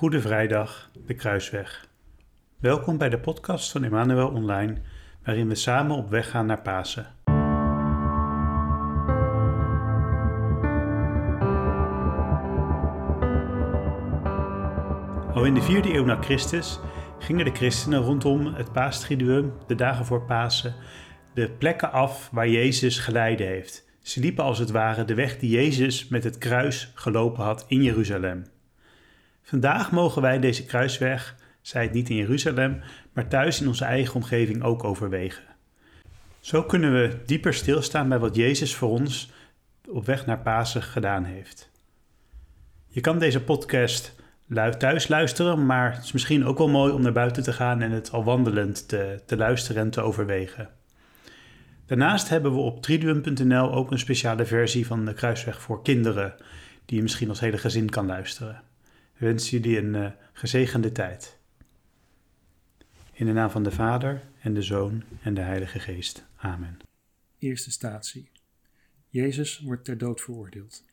Goede Vrijdag, de Kruisweg. Welkom bij de podcast van Emmanuel Online, waarin we samen op weg gaan naar Pasen. Al in de vierde eeuw na Christus gingen de christenen rondom het paastriduum, de dagen voor Pasen, de plekken af waar Jezus geleiden heeft. Ze liepen als het ware de weg die Jezus met het kruis gelopen had in Jeruzalem. Vandaag mogen wij deze kruisweg, zij het niet in Jeruzalem, maar thuis in onze eigen omgeving ook overwegen. Zo kunnen we dieper stilstaan bij wat Jezus voor ons op weg naar Pasen gedaan heeft. Je kan deze podcast thuis luisteren, maar het is misschien ook wel mooi om naar buiten te gaan en het al wandelend te, te luisteren en te overwegen. Daarnaast hebben we op triduum.nl ook een speciale versie van de Kruisweg voor kinderen, die je misschien als hele gezin kan luisteren. We wensen jullie een uh, gezegende tijd. In de naam van de Vader en de Zoon en de Heilige Geest. Amen. Eerste statie. Jezus wordt ter dood veroordeeld.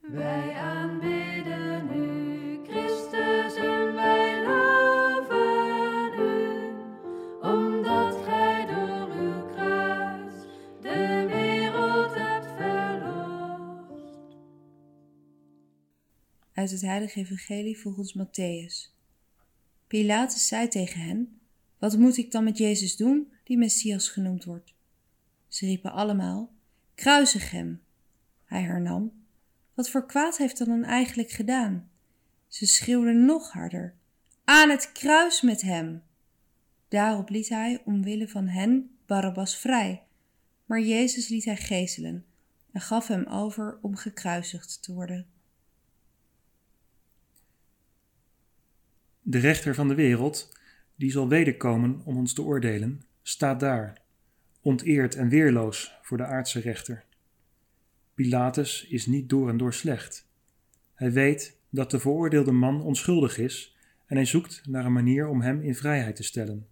Wij aanbidden u, Uit het Heilige Evangelie volgens Matthäus. Pilatus zei tegen hen: Wat moet ik dan met Jezus doen, die Messias genoemd wordt? Ze riepen allemaal: Kruisig hem! Hij hernam: Wat voor kwaad heeft dan eigenlijk gedaan? Ze schreeuwden nog harder: Aan het kruis met hem! Daarop liet hij, omwille van hen, Barabbas vrij. Maar Jezus liet hij geeselen en gaf hem over om gekruisigd te worden. De rechter van de wereld, die zal wederkomen om ons te oordelen, staat daar, onteerd en weerloos voor de aardse rechter. Pilatus is niet door en door slecht. Hij weet dat de veroordeelde man onschuldig is en hij zoekt naar een manier om hem in vrijheid te stellen.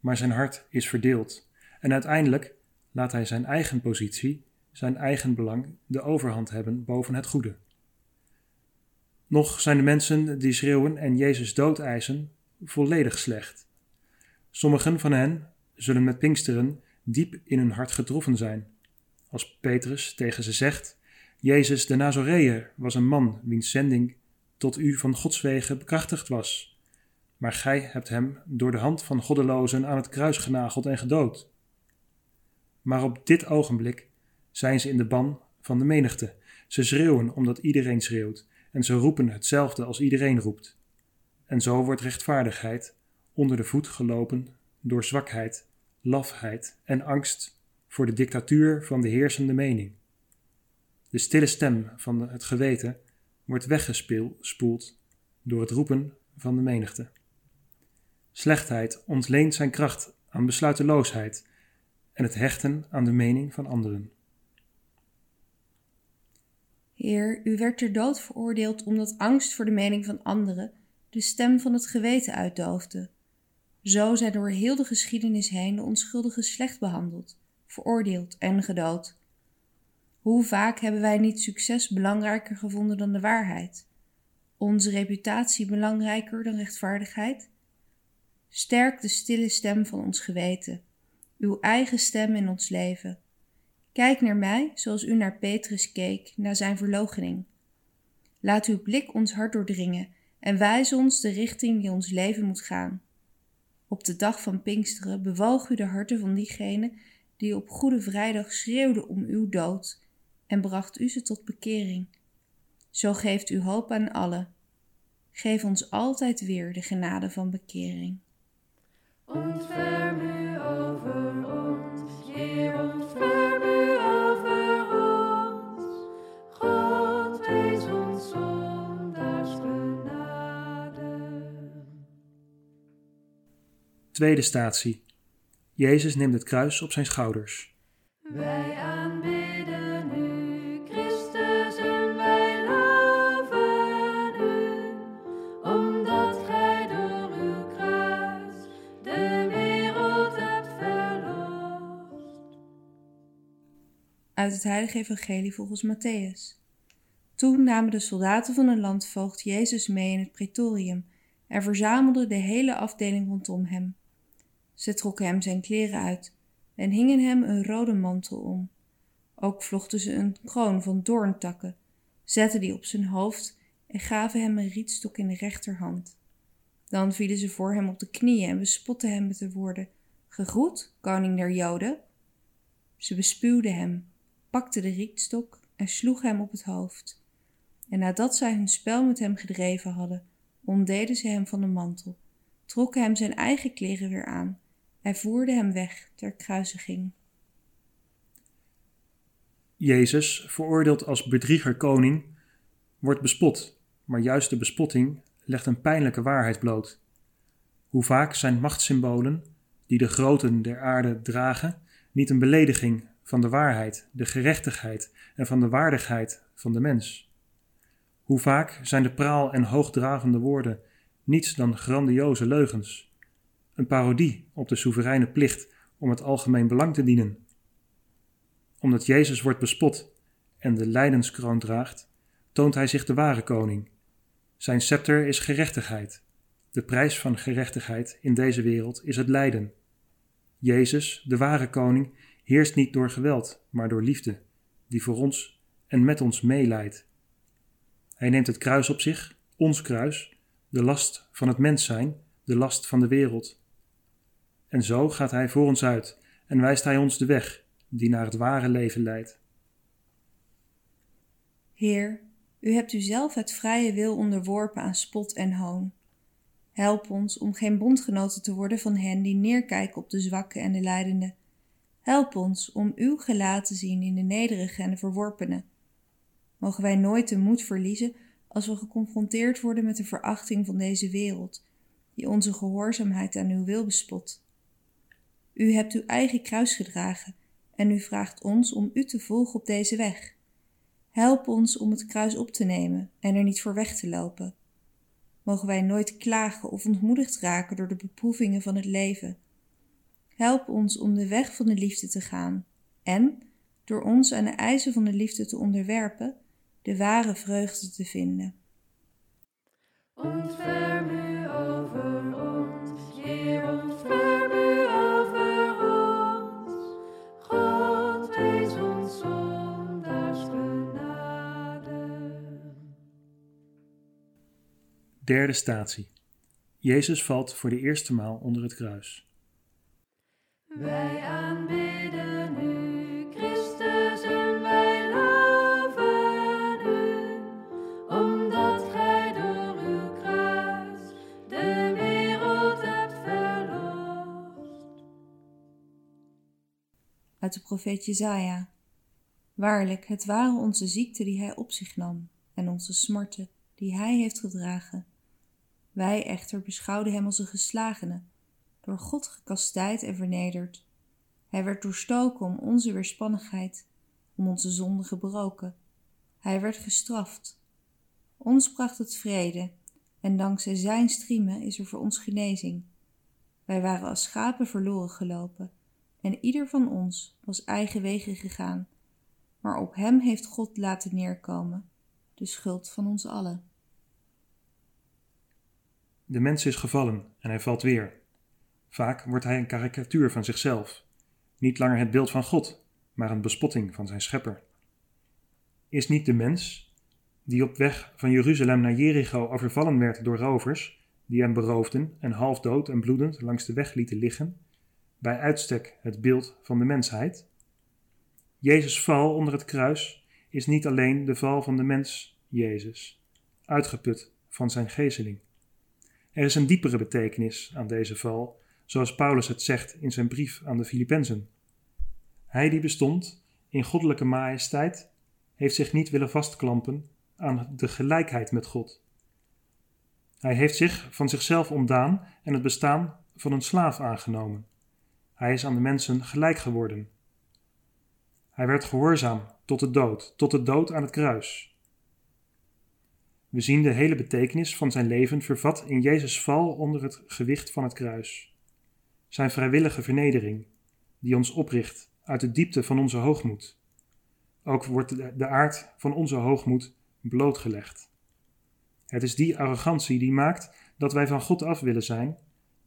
Maar zijn hart is verdeeld en uiteindelijk laat hij zijn eigen positie, zijn eigen belang, de overhand hebben boven het goede. Nog zijn de mensen die schreeuwen en Jezus dood eisen volledig slecht. Sommigen van hen zullen met Pinksteren diep in hun hart getroffen zijn. Als Petrus tegen ze zegt: Jezus de Nazoreër was een man wiens zending tot u van Gods wegen bekrachtigd was. Maar gij hebt hem door de hand van goddelozen aan het kruis genageld en gedood. Maar op dit ogenblik zijn ze in de ban van de menigte. Ze schreeuwen omdat iedereen schreeuwt en ze roepen hetzelfde als iedereen roept. En zo wordt rechtvaardigheid onder de voet gelopen door zwakheid, lafheid en angst voor de dictatuur van de heersende mening. De stille stem van het geweten wordt weggespoeld door het roepen van de menigte. Slechtheid ontleent zijn kracht aan besluiteloosheid en het hechten aan de mening van anderen. Heer, u werd ter dood veroordeeld omdat angst voor de mening van anderen de stem van het geweten uitdoofde. Zo zijn door heel de geschiedenis heen de onschuldigen slecht behandeld, veroordeeld en gedood. Hoe vaak hebben wij niet succes belangrijker gevonden dan de waarheid? Onze reputatie belangrijker dan rechtvaardigheid? Sterk de stille stem van ons geweten, uw eigen stem in ons leven. Kijk naar mij zoals u naar Petrus keek na zijn verloochening. Laat uw blik ons hart doordringen en wijs ons de richting die ons leven moet gaan. Op de dag van Pinksteren bewoog u de harten van diegenen die op Goede Vrijdag schreeuwden om uw dood en bracht u ze tot bekering. Zo geeft u hoop aan allen. Geef ons altijd weer de genade van bekering. Ontferm Tweede statie. Jezus neemt het kruis op zijn schouders. Wij aanbidden u, Christus, en wij loven u, omdat gij door uw kruis de wereld hebt verlost. Uit het Heilige Evangelie volgens Matthäus. Toen namen de soldaten van de landvoogd Jezus mee in het praetorium en verzamelden de hele afdeling rondom hem. Ze trokken hem zijn kleren uit en hingen hem een rode mantel om. Ook vlochten ze een kroon van doorntakken, zetten die op zijn hoofd en gaven hem een rietstok in de rechterhand. Dan vielen ze voor hem op de knieën en bespotten hem met de woorden: Gegroet, koning der Joden. Ze bespuwden hem, pakten de rietstok en sloegen hem op het hoofd. En nadat zij hun spel met hem gedreven hadden, ontdeden ze hem van de mantel, trokken hem zijn eigen kleren weer aan en voerden hem weg ter kruisiging. Jezus, veroordeeld als bedrieger koning, wordt bespot, maar juist de bespotting legt een pijnlijke waarheid bloot. Hoe vaak zijn machtssymbolen, die de groten der aarde dragen, niet een belediging van de waarheid, de gerechtigheid en van de waardigheid van de mens? Hoe vaak zijn de praal en hoogdravende woorden niets dan grandioze leugens, een parodie op de soevereine plicht om het algemeen belang te dienen? Omdat Jezus wordt bespot en de lijdenskroon draagt, toont hij zich de ware koning. Zijn scepter is gerechtigheid. De prijs van gerechtigheid in deze wereld is het lijden. Jezus, de ware koning, heerst niet door geweld, maar door liefde, die voor ons en met ons meeleidt. Hij neemt het kruis op zich, ons kruis, de last van het mens zijn, de last van de wereld. En zo gaat hij voor ons uit en wijst hij ons de weg die naar het ware leven leidt. Heer, u hebt uzelf het vrije wil onderworpen aan spot en hoon. Help ons om geen bondgenoten te worden van hen die neerkijken op de zwakke en de lijdende. Help ons om uw gelaat te zien in de nederige en de verworpenen. Mogen wij nooit de moed verliezen als we geconfronteerd worden met de verachting van deze wereld, die onze gehoorzaamheid aan uw wil bespot. U hebt uw eigen kruis gedragen en u vraagt ons om u te volgen op deze weg. Help ons om het kruis op te nemen en er niet voor weg te lopen. Mogen wij nooit klagen of ontmoedigd raken door de beproevingen van het leven. Help ons om de weg van de liefde te gaan en, door ons aan de eisen van de liefde te onderwerpen, de ware vreugde te vinden. Ontferm Derde statie. Jezus valt voor de eerste maal onder het kruis. Wij aanbidden u, Christus, en wij loven u, omdat gij door uw kruis de wereld hebt verlost. Uit de profeet Jezaja. Waarlijk, het waren onze ziekten die hij op zich nam en onze smarten die hij heeft gedragen. Wij echter beschouwden hem als een geslagene, door God gekastijd en vernederd. Hij werd doorstoken om onze weerspannigheid, om onze zonde gebroken. Hij werd gestraft. Ons bracht het vrede, en dankzij zijn striemen is er voor ons genezing. Wij waren als schapen verloren gelopen, en ieder van ons was eigen wegen gegaan. Maar op hem heeft God laten neerkomen, de schuld van ons allen. De mens is gevallen en hij valt weer. Vaak wordt hij een karikatuur van zichzelf. Niet langer het beeld van God, maar een bespotting van zijn schepper. Is niet de mens, die op weg van Jeruzalem naar Jericho overvallen werd door rovers, die hem beroofden en half dood en bloedend langs de weg lieten liggen, bij uitstek het beeld van de mensheid? Jezus' val onder het kruis is niet alleen de val van de mens Jezus, uitgeput van zijn gezeling. Er is een diepere betekenis aan deze val, zoals Paulus het zegt in zijn brief aan de Filippenzen. Hij die bestond in goddelijke majesteit, heeft zich niet willen vastklampen aan de gelijkheid met God. Hij heeft zich van zichzelf ontdaan en het bestaan van een slaaf aangenomen. Hij is aan de mensen gelijk geworden. Hij werd gehoorzaam tot de dood, tot de dood aan het kruis. We zien de hele betekenis van zijn leven vervat in Jezus' val onder het gewicht van het kruis. Zijn vrijwillige vernedering, die ons opricht uit de diepte van onze hoogmoed. Ook wordt de, aard van onze hoogmoed blootgelegd. Het is die arrogantie die maakt dat wij van God af willen zijn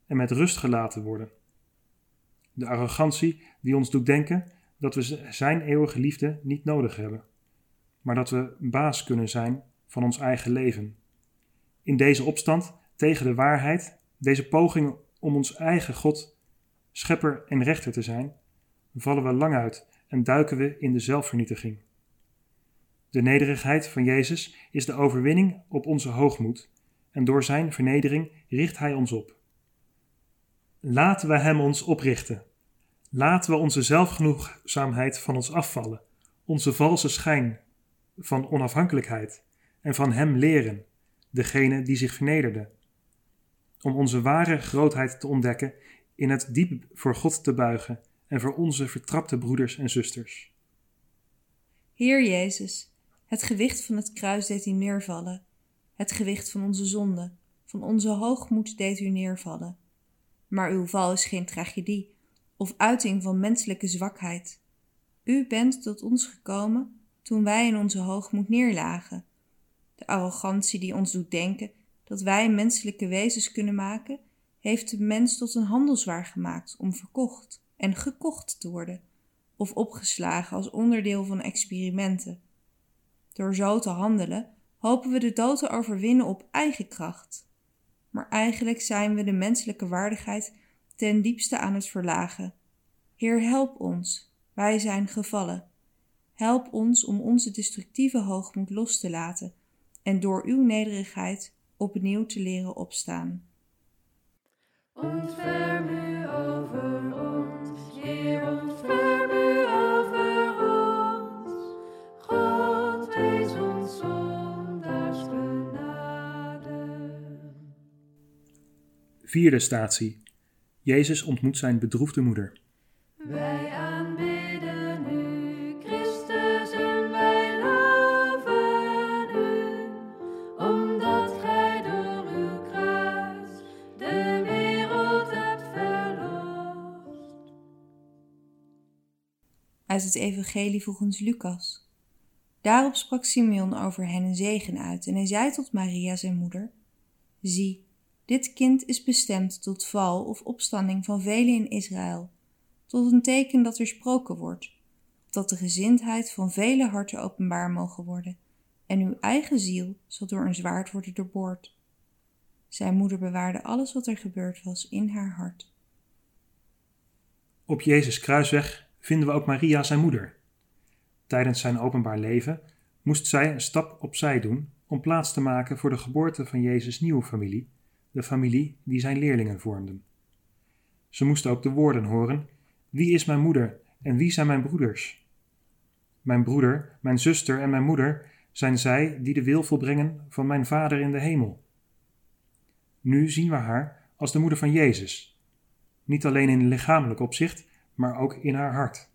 en met rust gelaten worden. De arrogantie die ons doet denken dat we Zijn eeuwige liefde niet nodig hebben, maar dat we baas kunnen zijn van ons eigen leven. In deze opstand tegen de waarheid, deze poging om ons eigen God, schepper en rechter te zijn, vallen we lang uit en duiken we in de zelfvernietiging. De nederigheid van Jezus is de overwinning op onze hoogmoed en door Zijn vernedering richt Hij ons op. Laten we Hem ons oprichten. Laten we onze zelfgenoegzaamheid van ons afvallen, onze valse schijn van onafhankelijkheid en van Hem leren, degene die zich vernederde. Om onze ware grootheid te ontdekken, in het diep voor God te buigen en voor onze vertrapte broeders en zusters. Heer Jezus, het gewicht van het kruis deed u neervallen. Het gewicht van onze zonde, van onze hoogmoed deed u neervallen. Maar uw val is geen tragedie of uiting van menselijke zwakheid. U bent tot ons gekomen toen wij in onze hoogmoed neerlagen. De arrogantie die ons doet denken dat wij menselijke wezens kunnen maken, heeft de mens tot een handelswaar gemaakt om verkocht en gekocht te worden, of opgeslagen als onderdeel van experimenten. Door zo te handelen hopen we de dood te overwinnen op eigen kracht. Maar eigenlijk zijn we de menselijke waardigheid ten diepste aan het verlagen. Heer, help ons, wij zijn gevallen. Help ons om onze destructieve hoogmoed los te laten en door uw nederigheid opnieuw te leren opstaan. Ontferm u over ons, Heer, ontferm u over ons. God, wees ons zondaars genade. Vierde statie. Jezus ontmoet zijn bedroefde moeder. Wij Uit het Evangelie volgens Lucas. Daarop sprak Simeon over hen een zegen uit en hij zei tot Maria zijn moeder: Zie, dit kind is bestemd tot val of opstanding van velen in Israël, tot een teken dat er gesproken wordt, dat de gezindheid van vele harten openbaar mogen worden, en uw eigen ziel zal door een zwaard worden doorboord. Zijn moeder bewaarde alles wat er gebeurd was in haar hart. Op Jezus kruisweg vinden we ook Maria zijn moeder. Tijdens zijn openbaar leven moest zij een stap opzij doen om plaats te maken voor de geboorte van Jezus' nieuwe familie, de familie die zijn leerlingen vormden. Ze moest ook de woorden horen: Wie is mijn moeder en wie zijn mijn broeders? Mijn broeder, mijn zuster en mijn moeder zijn zij die de wil volbrengen van mijn Vader in de hemel. Nu zien we haar als de moeder van Jezus, niet alleen in lichamelijk opzicht, maar ook in haar hart.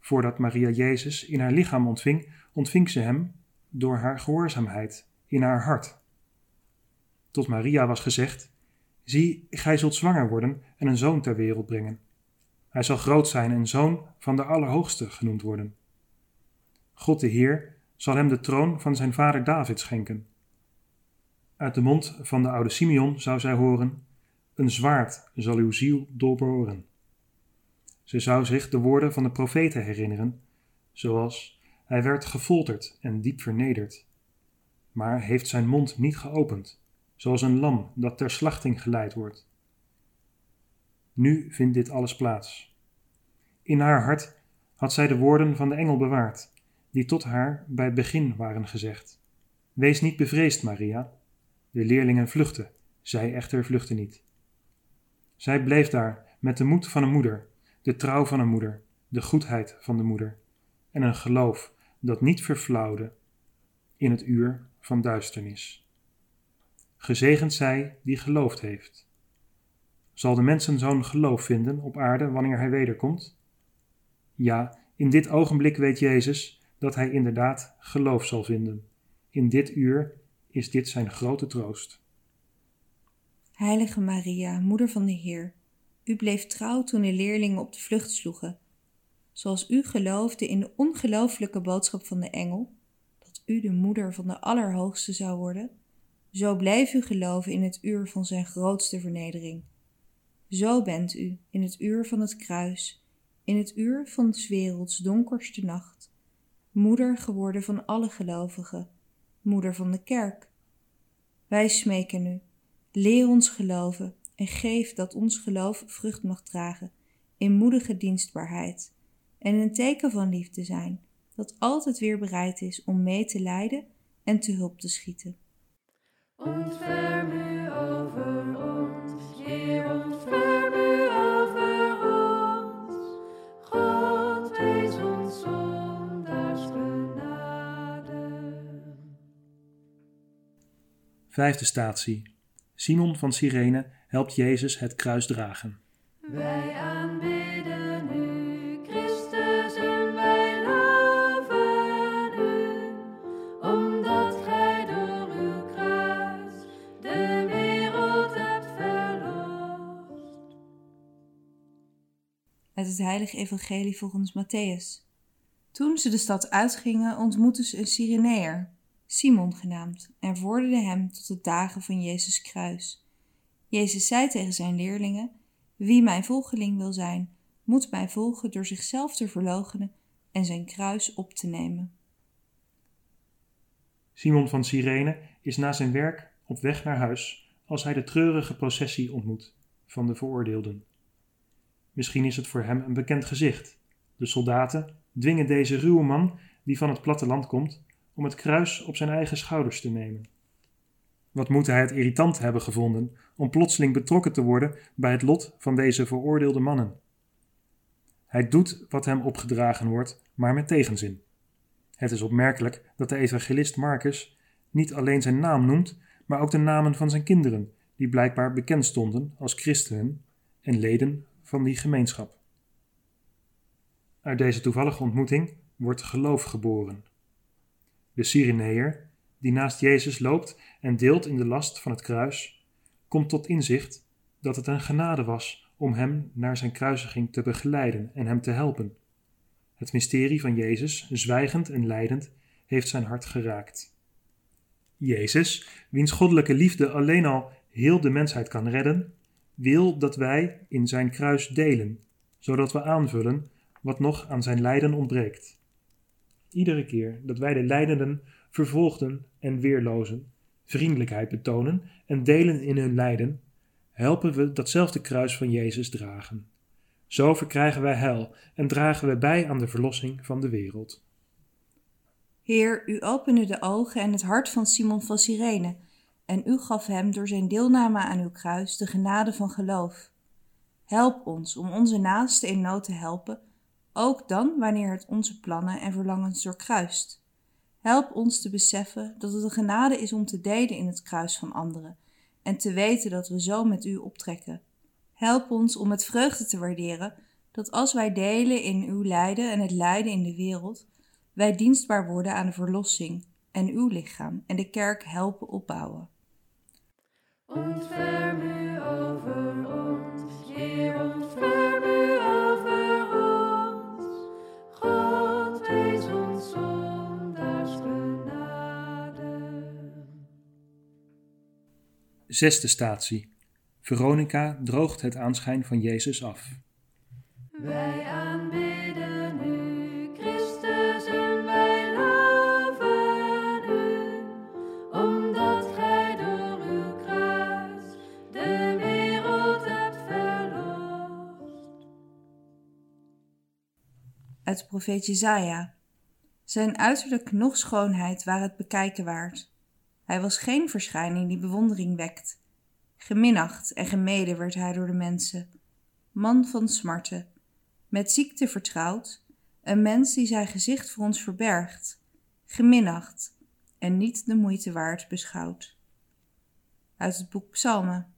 Voordat Maria Jezus in haar lichaam ontving, ontving ze hem door haar gehoorzaamheid in haar hart. Tot Maria was gezegd: Zie, gij zult zwanger worden en een zoon ter wereld brengen. Hij zal groot zijn en zoon van de Allerhoogste genoemd worden. God de Heer zal hem de troon van zijn vader David schenken. Uit de mond van de oude Simeon zou zij horen: Een zwaard zal uw ziel doorboren. Ze zou zich de woorden van de profeten herinneren, zoals: Hij werd gefolterd en diep vernederd, maar heeft zijn mond niet geopend, zoals een lam dat ter slachting geleid wordt. Nu vindt dit alles plaats. In haar hart had zij de woorden van de engel bewaard, die tot haar bij het begin waren gezegd. Wees niet bevreesd, Maria. De leerlingen vluchtten, zij echter vluchtte niet. Zij bleef daar met de moed van een moeder, de trouw van een moeder, de goedheid van de moeder en een geloof dat niet verflauwde in het uur van duisternis. Gezegend zij die geloofd heeft. Zal de mensen zo'n geloof vinden op aarde wanneer hij wederkomt? Ja, in dit ogenblik weet Jezus dat hij inderdaad geloof zal vinden. In dit uur is dit zijn grote troost. Heilige Maria, Moeder van de Heer, u bleef trouw toen de leerlingen op de vlucht sloegen. Zoals u geloofde in de ongelooflijke boodschap van de engel, dat u de moeder van de Allerhoogste zou worden, zo blijf u geloven in het uur van zijn grootste vernedering. Zo bent u in het uur van het kruis, in het uur van 's werelds donkerste nacht, moeder geworden van alle gelovigen, moeder van de kerk. Wij smeken u, leer ons geloven en geef dat ons geloof vrucht mag dragen in moedige dienstbaarheid en een teken van liefde zijn, dat altijd weer bereid is om mee te lijden en te hulp te schieten. Ontferm u over ons, Heer, ontferm u over ons. God, wees ons zondaars genade. Vijfde statie. Simon van Cyrene helpt Jezus het kruis dragen. Wij aanbidden u, Christus, en wij loven u, omdat gij door uw kruis de wereld hebt verlost. Uit het heilige evangelie volgens Matthäus. Toen ze de stad uitgingen, ontmoetten ze een Cyreneër, Simon genaamd, en vorderden hem tot het dagen van Jezus kruis. Jezus zei tegen zijn leerlingen, wie mijn volgeling wil zijn, moet mij volgen door zichzelf te verloochenen en zijn kruis op te nemen. Simon van Cyrene is na zijn werk op weg naar huis als hij de treurige processie ontmoet van de veroordeelden. Misschien is het voor hem een bekend gezicht. De soldaten dwingen deze ruwe man, die van het platteland komt, om het kruis op zijn eigen schouders te nemen. Wat moet hij het irritant hebben gevonden om plotseling betrokken te worden bij het lot van deze veroordeelde mannen? Hij doet wat hem opgedragen wordt, maar met tegenzin. Het is opmerkelijk dat de evangelist Marcus niet alleen zijn naam noemt, maar ook de namen van zijn kinderen, die blijkbaar bekend stonden als christenen en leden van die gemeenschap. Uit deze toevallige ontmoeting wordt geloof geboren. De Cyreneër, die naast Jezus loopt en deelt in de last van het kruis, komt tot inzicht dat het een genade was om hem naar zijn kruisiging te begeleiden en hem te helpen. Het mysterie van Jezus, zwijgend en lijdend, heeft zijn hart geraakt. Jezus, wiens goddelijke liefde alleen al heel de mensheid kan redden, wil dat wij in zijn kruis delen, zodat we aanvullen wat nog aan zijn lijden ontbreekt. Iedere keer dat wij de lijdenden, vervolgden en weerlozen vriendelijkheid betonen en delen in hun lijden, helpen we datzelfde kruis van Jezus dragen. Zo verkrijgen wij heil en dragen we bij aan de verlossing van de wereld. Heer, u opende de ogen en het hart van Simon van Cyrene, en u gaf hem door zijn deelname aan uw kruis de genade van geloof. Help ons om onze naasten in nood te helpen, ook dan wanneer het onze plannen en verlangens doorkruist. Help ons te beseffen dat het een genade is om te delen in het kruis van anderen en te weten dat we zo met u optrekken. Help ons om met vreugde te waarderen dat als wij delen in uw lijden en het lijden in de wereld, wij dienstbaar worden aan de verlossing en uw lichaam en de kerk helpen opbouwen. Ontferm u over Zesde statie. Veronica droogt het aanschijn van Jezus af. Wij aanbidden u, Christus, en wij loven u, omdat gij door uw kruis de wereld hebt verlost. Uit profeet Jezaja. Zijn uiterlijk noch schoonheid waren het bekijken waard. Hij was geen verschijning die bewondering wekt. Geminacht en gemeden werd hij door de mensen. Man van smarten, met ziekte vertrouwd, een mens die zijn gezicht voor ons verbergt, geminacht en niet de moeite waard beschouwd. Uit het boek Psalmen.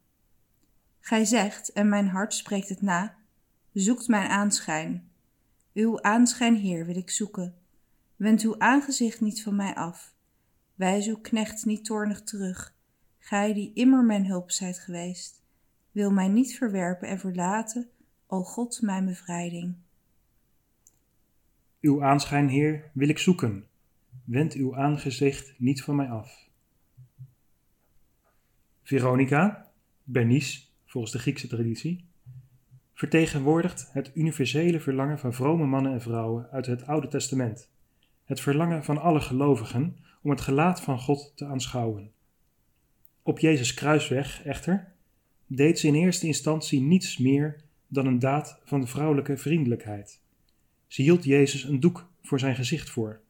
Gij zegt, en mijn hart spreekt het na, zoekt mijn aanschijn. Uw aanschijn, Heer, wil ik zoeken. Wend uw aangezicht niet van mij af. Wijs uw knecht niet toornig terug. Gij die immer mijn hulp zijt geweest, wil mij niet verwerpen en verlaten, o God, mijn bevrijding. Uw aanschijn, Heer, wil ik zoeken. wend uw aangezicht niet van mij af. Veronica, Bernice, volgens de Griekse traditie, vertegenwoordigt het universele verlangen van vrome mannen en vrouwen uit het Oude Testament. Het verlangen van alle gelovigen om het gelaat van God te aanschouwen. Op Jezus kruisweg, echter, deed ze in eerste instantie niets meer dan een daad van vrouwelijke vriendelijkheid. Ze hield Jezus een doek voor zijn gezicht voor.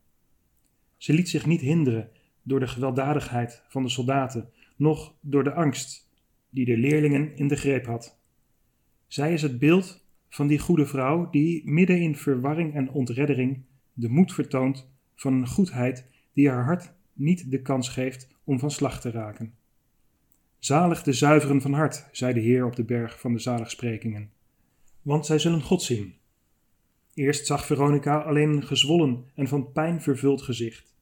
Ze liet zich niet hinderen door de gewelddadigheid van de soldaten, noch door de angst die de leerlingen in de greep had. Zij is het beeld van die goede vrouw die midden in verwarring en ontreddering de moed vertoont van een goedheid die haar hart niet de kans geeft om van slag te raken. Zalig de zuiveren van hart, zei de Heer op de berg van de zaligsprekingen, want zij zullen God zien. Eerst zag Veronica alleen een gezwollen en van pijn vervuld gezicht.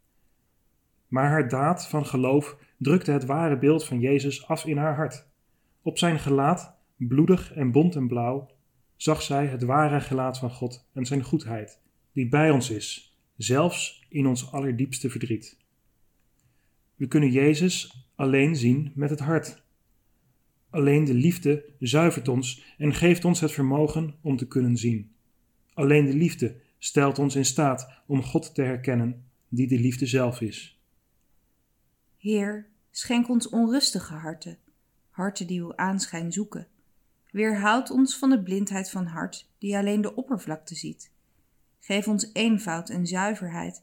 Maar haar daad van geloof drukte het ware beeld van Jezus af in haar hart. Op zijn gelaat, bloedig en bont en blauw, zag zij het ware gelaat van God en zijn goedheid, die bij ons is, zelfs in ons allerdiepste verdriet. We kunnen Jezus alleen zien met het hart. Alleen de liefde zuivert ons en geeft ons het vermogen om te kunnen zien. Alleen de liefde stelt ons in staat om God te herkennen, die de liefde zelf is. Heer, schenk ons onrustige harten, harten die uw aanschijn zoeken. Weerhoud ons van de blindheid van hart, die alleen de oppervlakte ziet. Geef ons eenvoud en zuiverheid,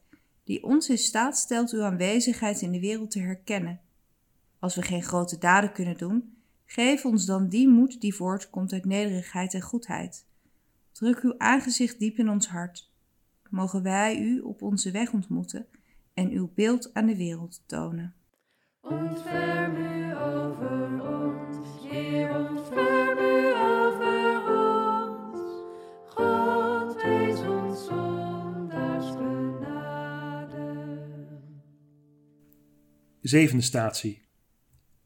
die ons in staat stelt uw aanwezigheid in de wereld te herkennen. Als we geen grote daden kunnen doen, geef ons dan die moed die voortkomt uit nederigheid en goedheid. Druk uw aangezicht diep in ons hart. Mogen wij u op onze weg ontmoeten en uw beeld aan de wereld tonen. Ontferm u over Zevende statie.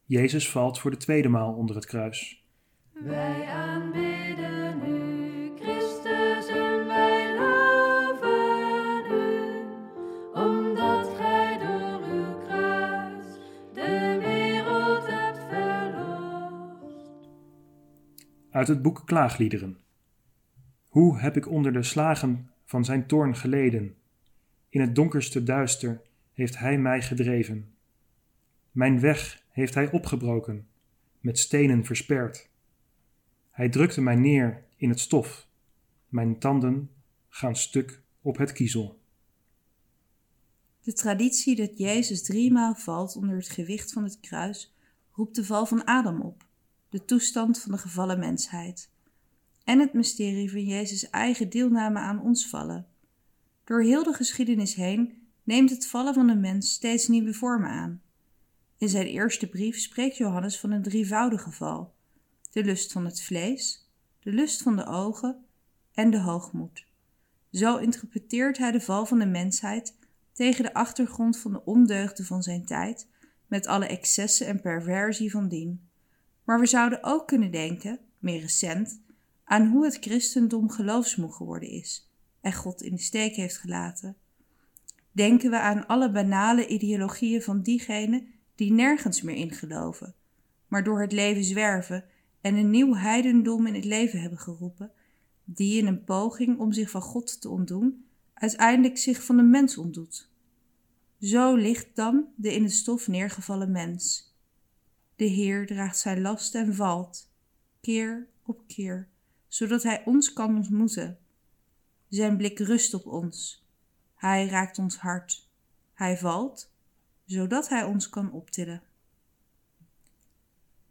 Jezus valt voor de tweede maal onder het kruis. Wij aanbidden u, Christus, en wij loven u, omdat gij door uw kruis de wereld hebt verlost. Uit het boek Klaagliederen. Hoe heb ik onder de slagen van zijn toorn geleden? In het donkerste duister heeft hij mij gedreven. Mijn weg heeft hij opgebroken, met stenen versperd. Hij drukte mij neer in het stof. Mijn tanden gaan stuk op het kiezel. De traditie dat Jezus driemaal valt onder het gewicht van het kruis roept de val van Adam op, de toestand van de gevallen mensheid, en het mysterie van Jezus' eigen deelname aan ons vallen. Door heel de geschiedenis heen neemt het vallen van de mens steeds nieuwe vormen aan. In zijn eerste brief spreekt Johannes van een drievoudige val: de lust van het vlees, de lust van de ogen en de hoogmoed. Zo interpreteert hij de val van de mensheid tegen de achtergrond van de ondeugden van zijn tijd, met alle excessen en perversie van dien. Maar we zouden ook kunnen denken, meer recent, aan hoe het christendom geloofsmoe geworden is en God in de steek heeft gelaten. Denken we aan alle banale ideologieën van diegenen die nergens meer in geloven, maar door het leven zwerven en een nieuw heidendom in het leven hebben geroepen, die in een poging om zich van God te ontdoen, uiteindelijk zich van de mens ontdoet. Zo ligt dan de in het stof neergevallen mens. De Heer draagt zijn last en valt, keer op keer, zodat Hij ons kan ontmoeten. Zijn blik rust op ons. Hij raakt ons hart. Hij valt, zodat Hij ons kan optillen.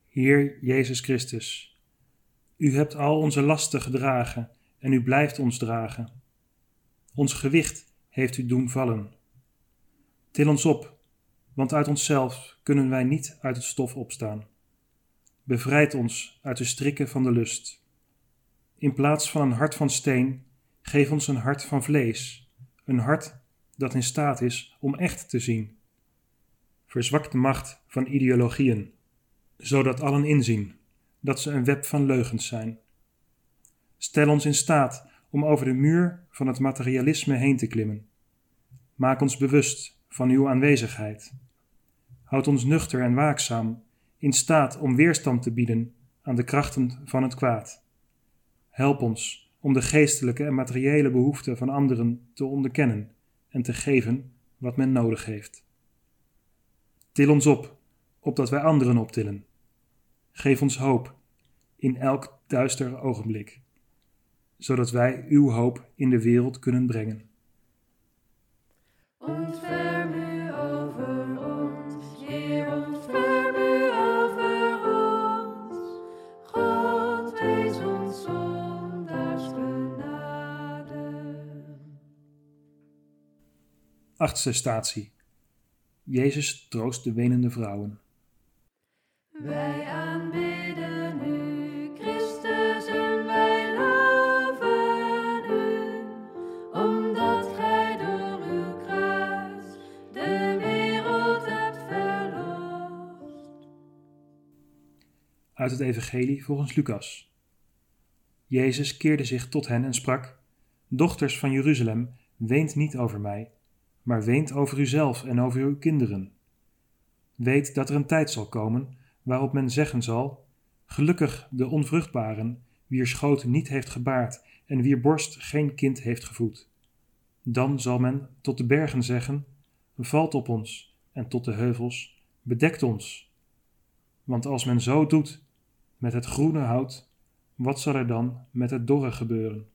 Heer Jezus Christus, U hebt al onze lasten gedragen en U blijft ons dragen. Ons gewicht heeft U doen vallen. Til ons op, want uit onszelf kunnen wij niet uit het stof opstaan. Bevrijd ons uit de strikken van de lust. In plaats van een hart van steen, geef ons een hart van vlees, een hart dat in staat is om echt te zien. Verzwak de macht van ideologieën, zodat allen inzien dat ze een web van leugens zijn. Stel ons in staat om over de muur van het materialisme heen te klimmen. Maak ons bewust van uw aanwezigheid. Houd ons nuchter en waakzaam, in staat om weerstand te bieden aan de krachten van het kwaad. Help ons om de geestelijke en materiële behoeften van anderen te onderkennen en te geven wat men nodig heeft. Til ons op, opdat wij anderen optillen. Geef ons hoop in elk duister ogenblik, zodat wij uw hoop in de wereld kunnen brengen. Ontferm u over ons, Heer, ontferm u over ons. God, wees ons zondaars genade. Achtste statie. Jezus troost de wenende vrouwen. Wij aanbidden u, Christus, en wij loven u, omdat gij door uw kruis de wereld hebt verlost. Uit het Evangelie volgens Lucas. Jezus keerde zich tot hen en sprak: Dochters van Jeruzalem, weent niet over mij, maar weent over uzelf en over uw kinderen. Weet dat er een tijd zal komen waarop men zeggen zal: Gelukkig de onvruchtbaren, wier schoot niet heeft gebaard en wier borst geen kind heeft gevoed. Dan zal men tot de bergen zeggen: Valt op ons, en tot de heuvels: Bedekt ons. Want als men zo doet met het groene hout, wat zal er dan met het dorre gebeuren?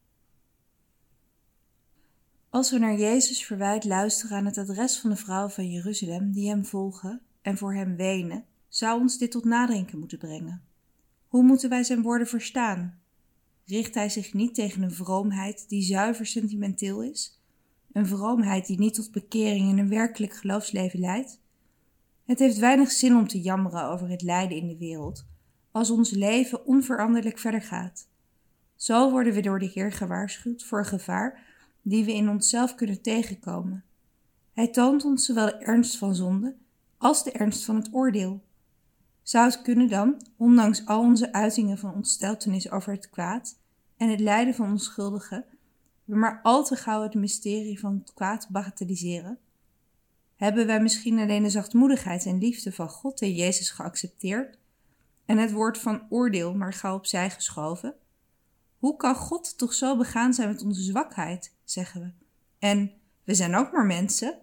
Als we naar Jezus verwijt luisteren aan het adres van de vrouwen van Jeruzalem die hem volgen en voor hem wenen, zou ons dit tot nadenken moeten brengen. Hoe moeten wij zijn woorden verstaan? Richt hij zich niet tegen een vroomheid die zuiver sentimenteel is? Een vroomheid die niet tot bekering en een werkelijk geloofsleven leidt? Het heeft weinig zin om te jammeren over het lijden in de wereld, als ons leven onveranderlijk verder gaat. Zo worden we door de Heer gewaarschuwd voor een gevaar die we in onszelf kunnen tegenkomen. Hij toont ons zowel de ernst van zonde als de ernst van het oordeel. Zou het kunnen dan, ondanks al onze uitingen van ontsteltenis over het kwaad en het lijden van onschuldigen, we maar al te gauw het mysterie van het kwaad bagatelliseren? Hebben wij misschien alleen de zachtmoedigheid en liefde van God en Jezus geaccepteerd en het woord van oordeel maar gauw opzij geschoven? Hoe kan God toch zo begaan zijn met onze zwakheid, zeggen we? En we zijn ook maar mensen.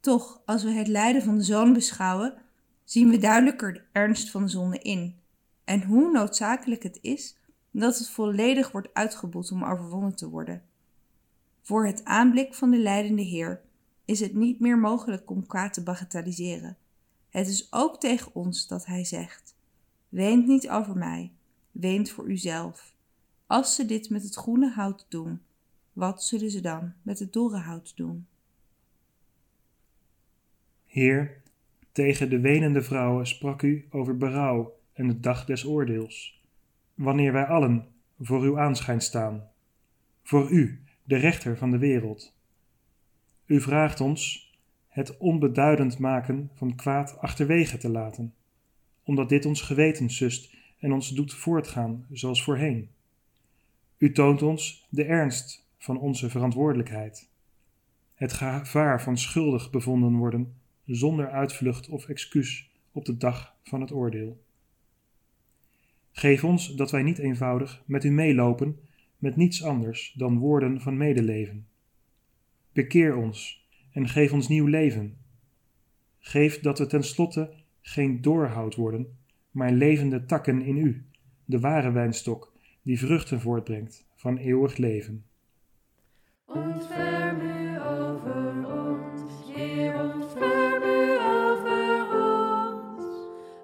Toch, als we het lijden van de zoon beschouwen, zien we duidelijker de ernst van de zonde in en hoe noodzakelijk het is dat het volledig wordt uitgeboet om overwonnen te worden. Voor het aanblik van de lijdende Heer is het niet meer mogelijk om kwaad te bagatelliseren. Het is ook tegen ons dat Hij zegt: Weent niet over mij, weent voor uzelf. Als ze dit met het groene hout doen, wat zullen ze dan met het dorre hout doen? Heer, tegen de wenende vrouwen sprak u over berouw en de dag des oordeels. Wanneer wij allen voor uw aanschijn staan, voor u, de rechter van de wereld. U vraagt ons het onbeduidend maken van kwaad achterwege te laten, omdat dit ons geweten sust en ons doet voortgaan zoals voorheen. U toont ons de ernst van onze verantwoordelijkheid, het gevaar van schuldig bevonden worden zonder uitvlucht of excuus op de dag van het oordeel. Geef ons dat wij niet eenvoudig met u meelopen met niets anders dan woorden van medeleven. Bekeer ons en geef ons nieuw leven. Geef dat we tenslotte geen doorhoud worden, maar levende takken in u, de ware wijnstok die vruchten voortbrengt van eeuwig leven. Ontferm u over ons, Heer, ontferm u over ons.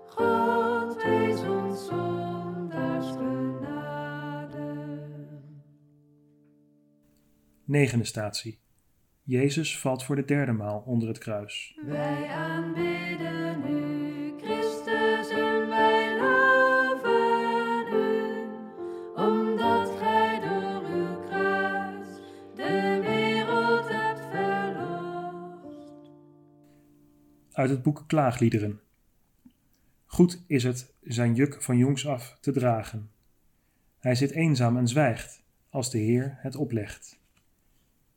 God, wees ons zondaars genade. Negende statie. Jezus valt voor de derde maal onder het kruis. Wij aanbidden Uit het boek Klaagliederen. Goed is het zijn juk van jongs af te dragen. Hij zit eenzaam en zwijgt, als de Heer het oplegt.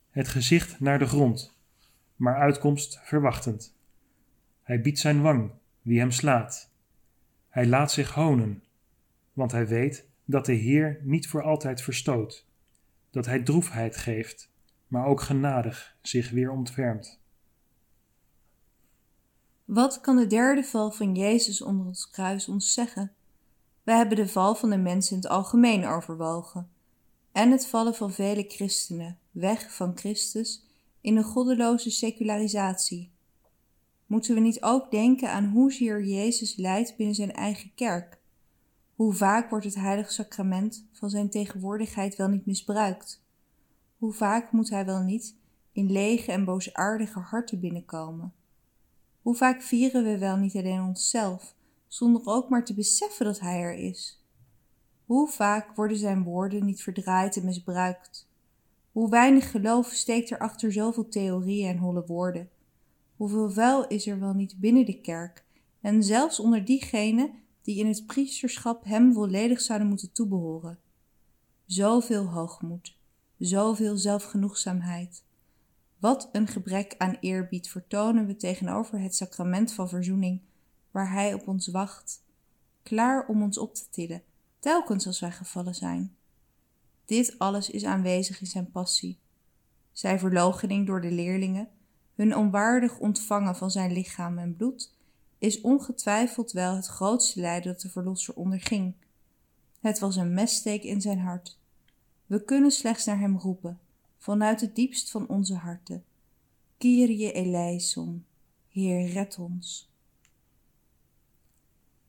Het gezicht naar de grond, maar uitkomst verwachtend. Hij biedt zijn wang wie hem slaat. Hij laat zich honen, want hij weet dat de Heer niet voor altijd verstoot, dat hij droefheid geeft, maar ook genadig zich weer ontfermt. Wat kan de derde val van Jezus onder het kruis ons zeggen? We hebben de val van de mensen in het algemeen overwogen en het vallen van vele christenen weg van Christus in een goddeloze secularisatie. Moeten we niet ook denken aan hoezeer Jezus lijdt binnen zijn eigen kerk? Hoe vaak wordt het heilige sacrament van zijn tegenwoordigheid wel niet misbruikt? Hoe vaak moet hij wel niet in lege en boosaardige harten binnenkomen? Hoe vaak vieren we wel niet alleen onszelf, zonder ook maar te beseffen dat hij er is? Hoe vaak worden zijn woorden niet verdraaid en misbruikt? Hoe weinig geloof steekt er achter zoveel theorieën en holle woorden? Hoeveel vuil is er wel niet binnen de kerk en zelfs onder diegenen die in het priesterschap hem volledig zouden moeten toebehoren? Zoveel hoogmoed, zoveel zelfgenoegzaamheid. Wat een gebrek aan eerbied vertonen we tegenover het sacrament van verzoening, waar hij op ons wacht, klaar om ons op te tillen, telkens als wij gevallen zijn. Dit alles is aanwezig in zijn passie. Zijn verloochening door de leerlingen, hun onwaardig ontvangen van zijn lichaam en bloed, is ongetwijfeld wel het grootste lijden dat de Verlosser onderging. Het was een messteek in zijn hart. We kunnen slechts naar hem roepen, vanuit het diepst van onze harten. Kyrie eleison, Heer, red ons.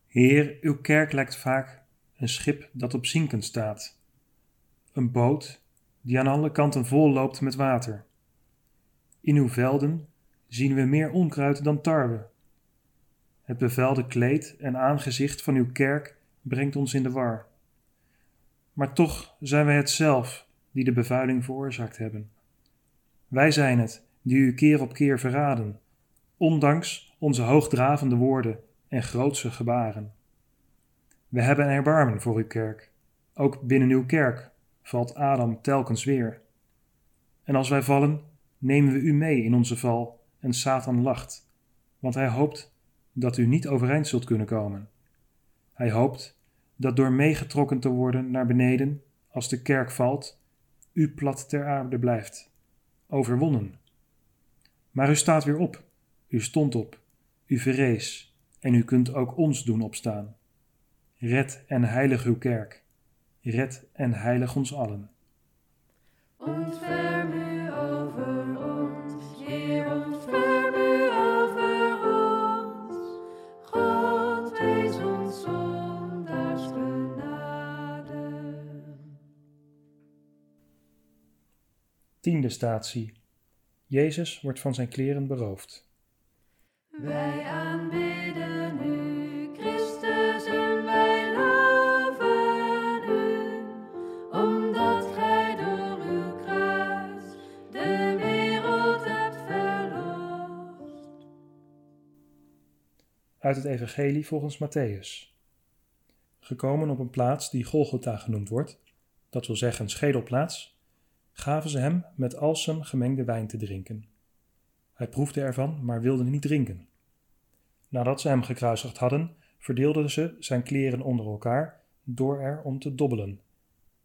Heer, uw kerk lijkt vaak een schip dat op zinken staat een boot die aan alle kanten vol loopt met water. In uw velden zien we meer onkruid dan tarwe. Het bevelde kleed en aangezicht van uw kerk brengt ons in de war. Maar toch zijn wij het zelf die de bevuiling veroorzaakt hebben. Wij zijn het die u keer op keer verraden, ondanks onze hoogdravende woorden en grootse gebaren. We hebben erbarmen voor uw kerk, ook binnen uw kerk valt Adam telkens weer. En als wij vallen, nemen we u mee in onze val en Satan lacht, want hij hoopt dat u niet overeind zult kunnen komen. Hij hoopt dat door meegetrokken te worden naar beneden, als de kerk valt, u plat ter aarde blijft, overwonnen. Maar u staat weer op, u stond op, u verrees, en u kunt ook ons doen opstaan. Red en heilig uw kerk red en heilig ons allen. Tiende statie. Jezus wordt van zijn kleren beroofd. Wij aanbidden u, Christus, en wij loven u, omdat gij door uw kruis de wereld hebt verlost. Uit het Evangelie volgens Matthäus. Gekomen op een plaats die Golgotha genoemd wordt, dat wil zeggen schedelplaats, gaven ze hem met alsem gemengde wijn te drinken. Hij proefde ervan, maar wilde niet drinken. Nadat ze hem gekruisigd hadden, verdeelden ze zijn kleren onder elkaar door er om te dobbelen.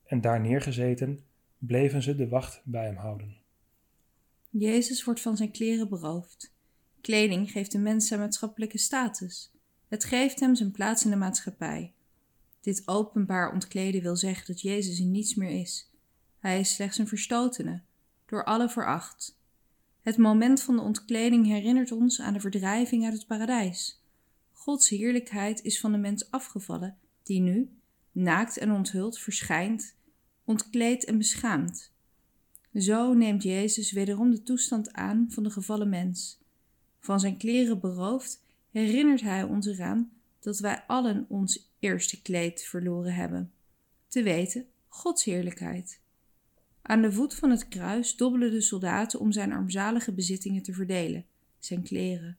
En daar neergezeten, bleven ze de wacht bij hem houden. Jezus wordt van zijn kleren beroofd. Kleding geeft de mens zijn maatschappelijke status. Het geeft hem zijn plaats in de maatschappij. Dit openbaar ontkleden wil zeggen dat Jezus er niets meer is. Hij is slechts een verstotene, door alle veracht. Het moment van de ontkleding herinnert ons aan de verdrijving uit het paradijs. Gods heerlijkheid is van de mens afgevallen, die nu, naakt en onthuld, verschijnt, ontkleed en beschaamd. Zo neemt Jezus wederom de toestand aan van de gevallen mens. Van zijn kleren beroofd herinnert hij ons eraan dat wij allen ons eerste kleed verloren hebben. Te weten, Gods heerlijkheid. Aan de voet van het kruis dobbelen de soldaten om zijn armzalige bezittingen te verdelen, zijn kleren.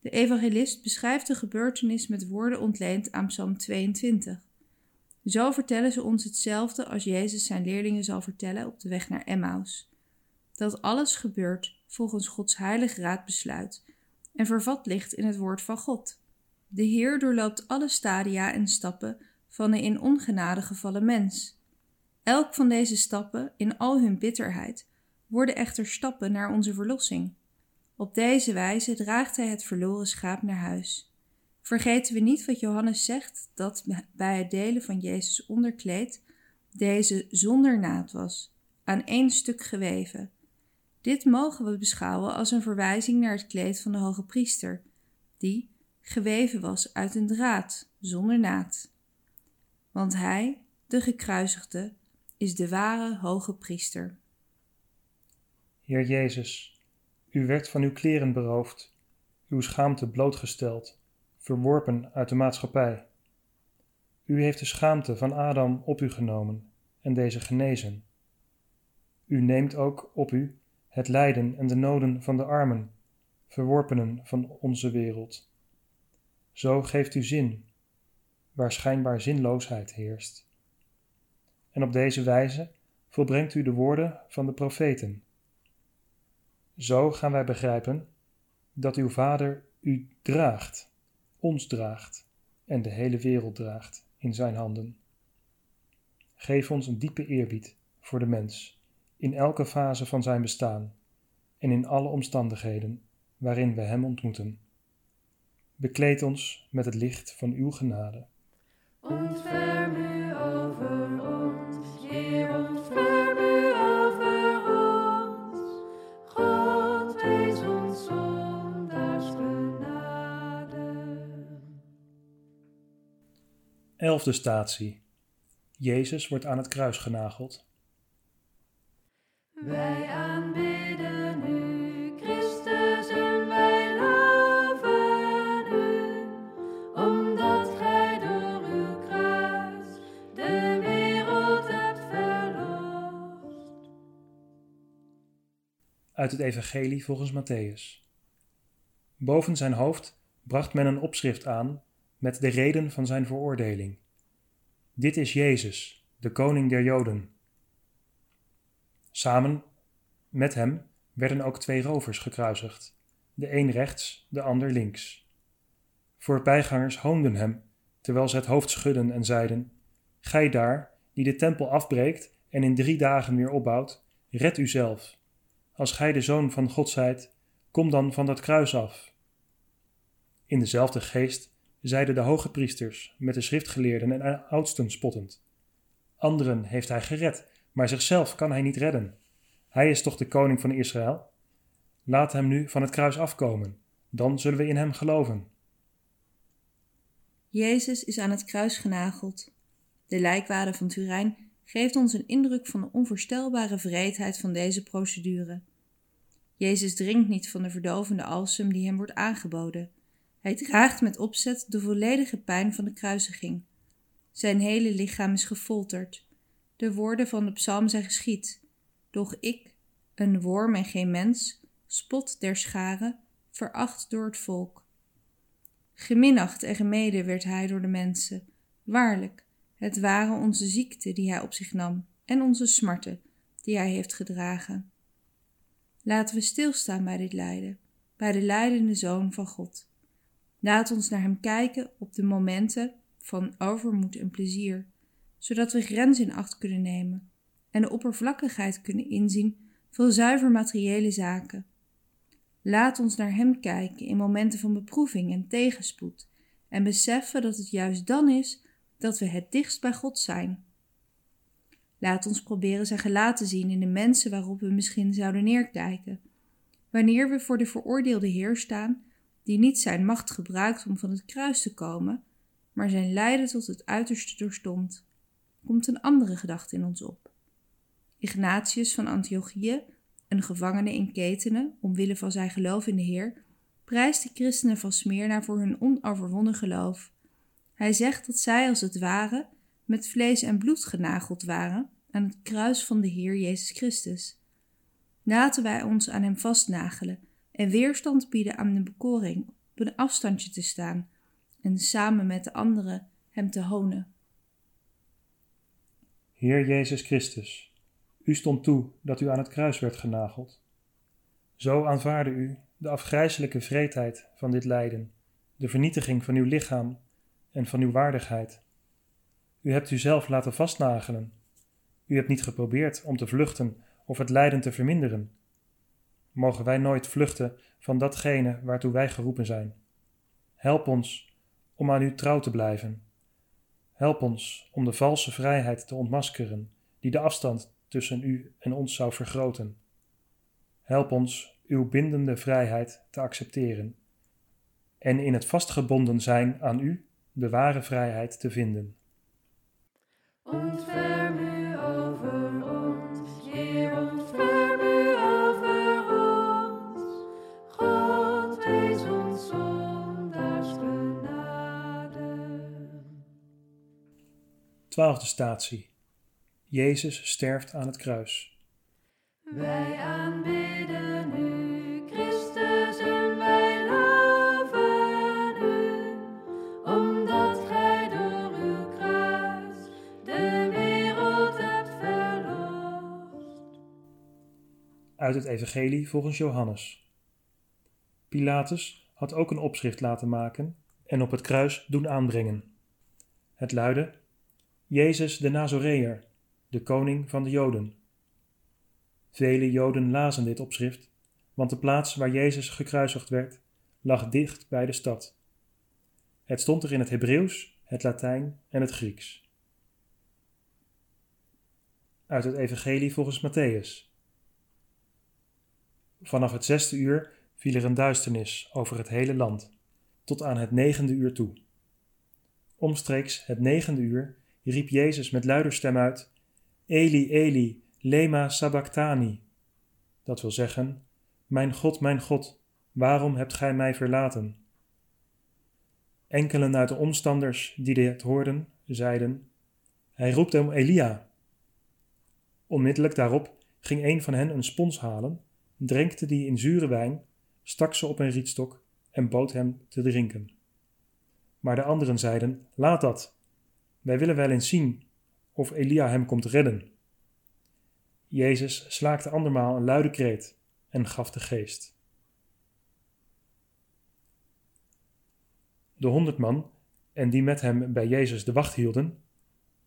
De evangelist beschrijft de gebeurtenis met woorden ontleend aan Psalm 22. Zo vertellen ze ons hetzelfde als Jezus zijn leerlingen zal vertellen op de weg naar Emmaus. Dat alles gebeurt volgens Gods heilige raad besluit en vervat ligt in het woord van God. De Heer doorloopt alle stadia en stappen van een in ongenade gevallen mens. Elk van deze stappen, in al hun bitterheid, worden echter stappen naar onze verlossing. Op deze wijze draagt hij het verloren schaap naar huis. Vergeten we niet wat Johannes zegt, dat bij het delen van Jezus onderkleed deze zonder naad was, aan één stuk geweven. Dit mogen we beschouwen als een verwijzing naar het kleed van de hoge priester, die geweven was uit een draad, zonder naad. Want hij, de gekruisigde, is de ware hoge priester. Heer Jezus, u werd van uw kleren beroofd, uw schaamte blootgesteld, verworpen uit de maatschappij. U heeft de schaamte van Adam op u genomen en deze genezen. U neemt ook op u het lijden en de noden van de armen, verworpenen van onze wereld. Zo geeft u zin, waar schijnbaar zinloosheid heerst. En op deze wijze volbrengt u de woorden van de profeten. Zo gaan wij begrijpen dat uw Vader u draagt, ons draagt en de hele wereld draagt in zijn handen. Geef ons een diepe eerbied voor de mens in elke fase van zijn bestaan en in alle omstandigheden waarin we hem ontmoeten. Bekleed ons met het licht van uw genade. Elfde statie. Jezus wordt aan het kruis genageld. Wij aanbidden u, Christus, en wij loven u, omdat gij door uw kruis de wereld hebt verlost. Uit het Evangelie volgens Matthäus. Boven zijn hoofd bracht men een opschrift aan met de reden van zijn veroordeling. Dit is Jezus, de koning der Joden. Samen met hem werden ook twee rovers gekruisigd, de een rechts, de ander links. Voorbijgangers hoonden hem, terwijl ze het hoofd schudden en zeiden: Gij daar, die de tempel afbreekt en in drie dagen weer opbouwt, red uzelf. Als gij de zoon van God zijt, kom dan van dat kruis af. In dezelfde geest zeiden de hoge priesters met de schriftgeleerden en oudsten spottend: Anderen heeft hij gered, maar zichzelf kan hij niet redden. Hij is toch de koning van Israël? Laat hem nu van het kruis afkomen, dan zullen we in hem geloven. Jezus is aan het kruis genageld. De lijkwade van Turijn geeft ons een indruk van de onvoorstelbare vreedheid van deze procedure. Jezus drinkt niet van de verdovende alsem die hem wordt aangeboden. Hij draagt met opzet de volledige pijn van de kruisiging. Zijn hele lichaam is gefolterd. De woorden van de psalm zijn geschied. Doch ik, een worm en geen mens, spot der scharen, veracht door het volk. Geminacht en gemeden werd hij door de mensen. Waarlijk, het waren onze ziekten die hij op zich nam en onze smarten die hij heeft gedragen. Laten we stilstaan bij dit lijden, bij de lijdende Zoon van God. Laat ons naar hem kijken op de momenten van overmoed en plezier, zodat we grenzen in acht kunnen nemen en de oppervlakkigheid kunnen inzien van zuiver materiële zaken. Laat ons naar Hem kijken in momenten van beproeving en tegenspoed en beseffen dat het juist dan is dat we het dichtst bij God zijn. Laat ons proberen Zijn gelaat te zien in de mensen waarop we misschien zouden neerkijken. Wanneer we voor de veroordeelde Heer staan, die niet zijn macht gebruikt om van het kruis te komen, maar zijn lijden tot het uiterste doorstond, komt een andere gedachte in ons op. Ignatius van Antiochië, een gevangene in ketenen omwille van zijn geloof in de Heer, prijst de christenen van Smyrna voor hun onoverwonnen geloof. Hij zegt dat zij als het ware met vlees en bloed genageld waren aan het kruis van de Heer Jezus Christus. Laten wij ons aan hem vastnagelen en weerstand bieden aan de bekoring op een afstandje te staan en samen met de anderen hem te honen. Heer Jezus Christus, u stond toe dat u aan het kruis werd genageld. Zo aanvaarde u de afgrijselijke vreedheid van dit lijden, de vernietiging van uw lichaam en van uw waardigheid. U hebt uzelf laten vastnagelen. U hebt niet geprobeerd om te vluchten of het lijden te verminderen. Mogen wij nooit vluchten van datgene waartoe wij geroepen zijn. Help ons om aan u trouw te blijven. Help ons om de valse vrijheid te ontmaskeren die de afstand tussen u en ons zou vergroten. Help ons uw bindende vrijheid te accepteren en in het vastgebonden zijn aan u de ware vrijheid te vinden. Twaalfde statie. Jezus sterft aan het kruis. Wij aanbidden u, Christus, en wij loven u, omdat gij door uw kruis de wereld hebt verlost. Uit het Evangelie volgens Johannes. Pilatus had ook een opschrift laten maken en op het kruis doen aanbrengen. Het luidde: Jezus de Nazoreër, de koning van de Joden. Vele Joden lazen dit opschrift, want de plaats waar Jezus gekruisigd werd lag dicht bij de stad. Het stond er in het Hebreeuws, het Latijn en het Grieks. Uit het Evangelie volgens Matthäus. Vanaf het zesde uur viel er een duisternis over het hele land, tot aan het negende uur toe. Omstreeks het negende uur riep Jezus met luider stem uit: Eli, Eli, lema sabachthani. Dat wil zeggen: Mijn God, mijn God, waarom hebt gij mij verlaten? Enkelen uit de omstanders die dit hoorden, zeiden: Hij roept om Elia. Onmiddellijk daarop ging een van hen een spons halen, drenkte die in zure wijn, stak ze op een rietstok en bood hem te drinken. Maar de anderen zeiden: Laat dat. Wij willen wel eens zien of Elia hem komt redden. Jezus slaakte andermaal een luide kreet en gaf de geest. De honderd man en die met hem bij Jezus de wacht hielden,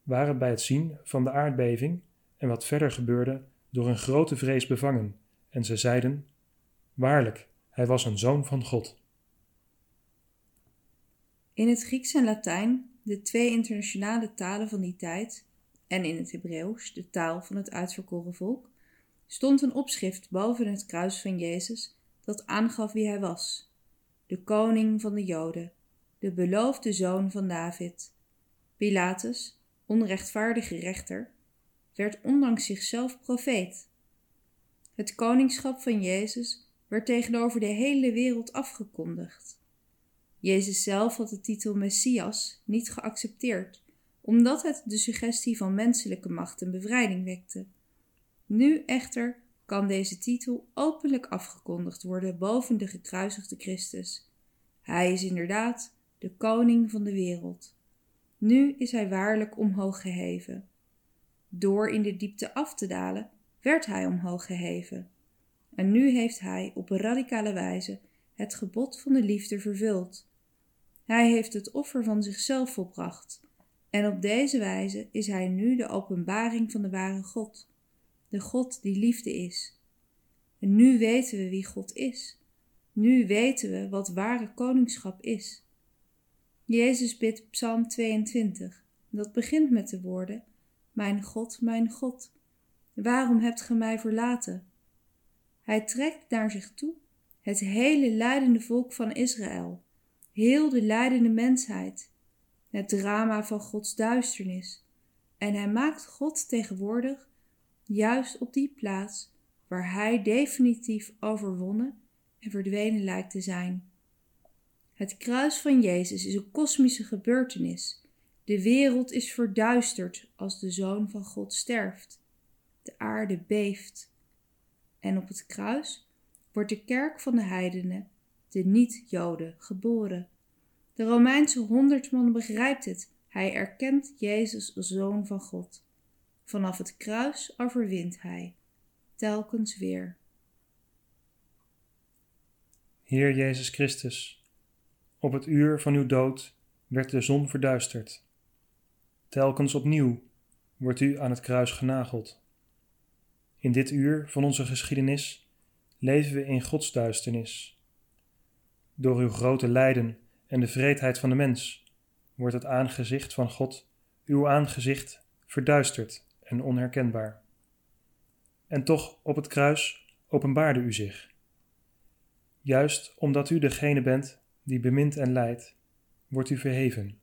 waren bij het zien van de aardbeving en wat verder gebeurde door een grote vrees bevangen, en ze zeiden: Waarlijk, hij was een zoon van God. In het Grieks en Latijn, de twee internationale talen van die tijd, en in het Hebreeuws, de taal van het uitverkoren volk, stond een opschrift boven het kruis van Jezus dat aangaf wie hij was: de koning van de Joden, de beloofde zoon van David. Pilatus, onrechtvaardige rechter, werd ondanks zichzelf profeet. Het koningschap van Jezus werd tegenover de hele wereld afgekondigd. Jezus zelf had de titel Messias niet geaccepteerd, omdat het de suggestie van menselijke macht en bevrijding wekte. Nu echter kan deze titel openlijk afgekondigd worden boven de gekruisigde Christus. Hij is inderdaad de koning van de wereld. Nu is hij waarlijk omhoog geheven. Door in de diepte af te dalen, werd hij omhoog geheven. En nu heeft hij op radicale wijze het gebod van de liefde vervuld. Hij heeft het offer van zichzelf volbracht. En op deze wijze is hij nu de openbaring van de ware God, de God die liefde is. En nu weten we wie God is. Nu weten we wat ware koningschap is. Jezus bidt Psalm 22. Dat begint met de woorden: Mijn God, mijn God, waarom hebt ge mij verlaten? Hij trekt naar zich toe het hele lijdende volk van Israël, heel de lijdende mensheid, het drama van Gods duisternis. En hij maakt God tegenwoordig juist op die plaats waar hij definitief overwonnen en verdwenen lijkt te zijn. Het kruis van Jezus is een kosmische gebeurtenis. De wereld is verduisterd als de Zoon van God sterft. De aarde beeft. En op het kruis wordt de kerk van de heidenen, de niet-Joden, geboren. De Romeinse honderdman begrijpt het. Hij erkent Jezus als Zoon van God. Vanaf het kruis overwint hij, telkens weer. Heer Jezus Christus, op het uur van uw dood werd de zon verduisterd. Telkens opnieuw wordt u aan het kruis genageld. In dit uur van onze geschiedenis leven we in Gods duisternis. Door uw grote lijden en de vreedheid van de mens wordt het aangezicht van God, uw aangezicht, verduisterd en onherkenbaar. En toch op het kruis openbaarde u zich. Juist omdat u degene bent die bemint en leidt, wordt u verheven.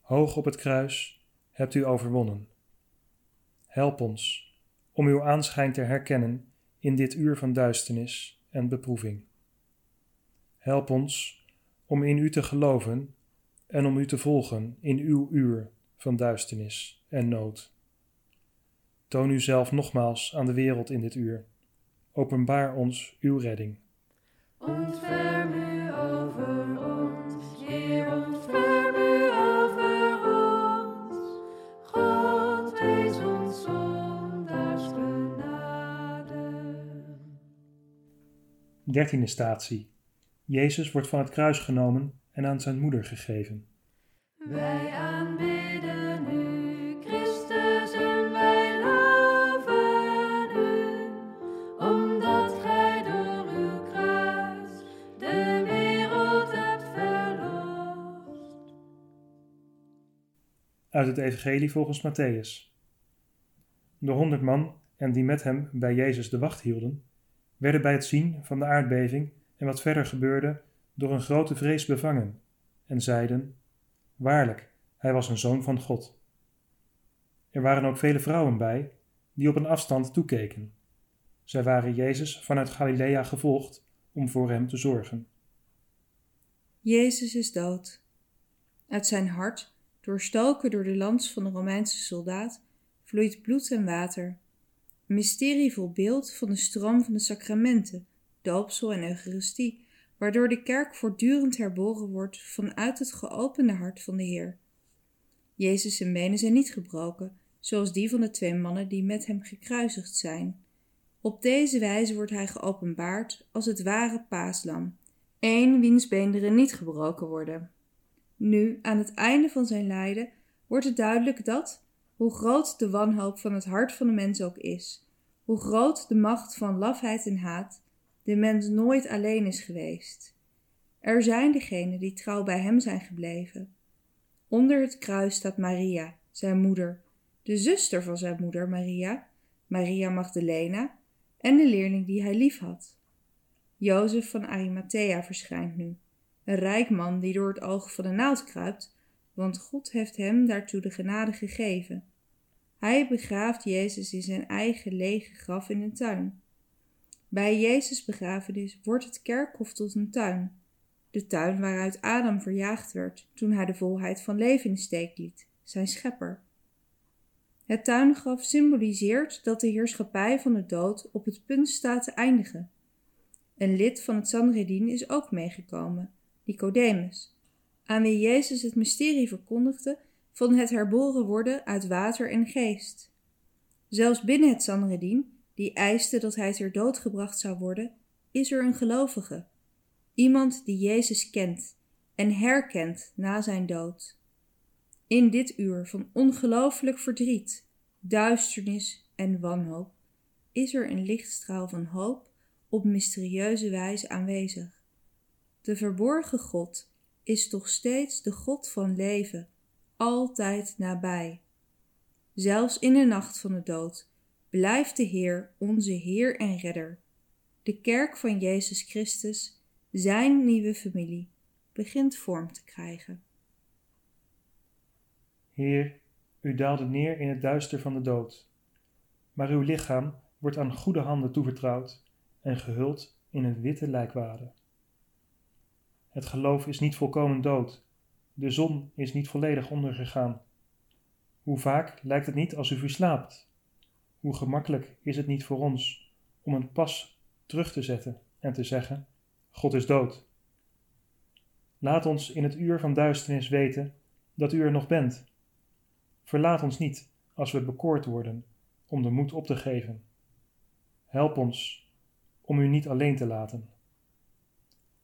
Hoog op het kruis hebt u overwonnen. Help ons om uw aanschijn te herkennen in dit uur van duisternis en beproeving. Help ons om in u te geloven en om u te volgen in uw uur van duisternis en nood. Toon uzelf nogmaals aan de wereld in dit uur. Openbaar ons uw redding. Ontferm u over ons, Heer, ontferm u over ons. God, wees ons zondaars genade. Dertiende statie. Jezus wordt van het kruis genomen en aan zijn moeder gegeven. Wij aanbidden u, Christus, en wij loven u, omdat gij door uw kruis de wereld hebt verlost. Uit het Evangelie volgens Matthäus. De honderd man en die met hem bij Jezus de wacht hielden, werden bij het zien van de aardbeving en wat verder gebeurde door een grote vrees bevangen en zeiden: Waarlijk, hij was een zoon van God. Er waren ook vele vrouwen bij, die op een afstand toekeken. Zij waren Jezus vanuit Galilea gevolgd om voor hem te zorgen. Jezus is dood. Uit zijn hart, doorstoken door de lans van de Romeinse soldaat, vloeit bloed en water. Een mysterievol beeld van de stroom van de sacramenten, doopsel en eucharistie, waardoor de kerk voortdurend herboren wordt vanuit het geopende hart van de Heer. Jezus' zijn benen zijn niet gebroken, zoals die van de twee mannen die met hem gekruisigd zijn. Op deze wijze wordt hij geopenbaard als het ware paaslam, één wiens beenderen niet gebroken worden. Nu, aan het einde van zijn lijden, wordt het duidelijk dat, hoe groot de wanhoop van het hart van de mens ook is, hoe groot de macht van lafheid en haat, de mens nooit alleen is geweest. Er zijn degenen die trouw bij hem zijn gebleven. Onder het kruis staat Maria, zijn moeder, de zuster van zijn moeder Maria, Maria Magdalena en de leerling die hij liefhad. Jozef van Arimathea verschijnt nu, een rijk man die door het oog van de naald kruipt, want God heeft hem daartoe de genade gegeven. Hij begraaft Jezus in zijn eigen lege graf in een tuin. Bij Jezus' begrafenis wordt het kerkhof tot een tuin, de tuin waaruit Adam verjaagd werd toen hij de volheid van leven in steek liet, zijn schepper. Het tuingraf symboliseert dat de heerschappij van de dood op het punt staat te eindigen. Een lid van het Sanhedrin is ook meegekomen, Nicodemus, aan wie Jezus het mysterie verkondigde van het herboren worden uit water en geest. Zelfs binnen het Sanhedrin, die eiste dat hij ter dood gebracht zou worden, is er een gelovige, iemand die Jezus kent en herkent na zijn dood. In dit uur van ongelooflijk verdriet, duisternis en wanhoop is er een lichtstraal van hoop op mysterieuze wijze aanwezig. De verborgen God is toch steeds de God van leven, altijd nabij. Zelfs in de nacht van de dood blijft de Heer onze Heer en Redder. De kerk van Jezus Christus, zijn nieuwe familie, begint vorm te krijgen. Heer, u daalde neer in het duister van de dood, maar uw lichaam wordt aan goede handen toevertrouwd en gehuld in een witte lijkwade. Het geloof is niet volkomen dood, de zon is niet volledig ondergegaan. Hoe vaak lijkt het niet als u verslaapt? Hoe gemakkelijk is het niet voor ons om een pas terug te zetten en te zeggen: God is dood. Laat ons in het uur van duisternis weten dat u er nog bent. Verlaat ons niet als we bekoord worden om de moed op te geven. Help ons om u niet alleen te laten.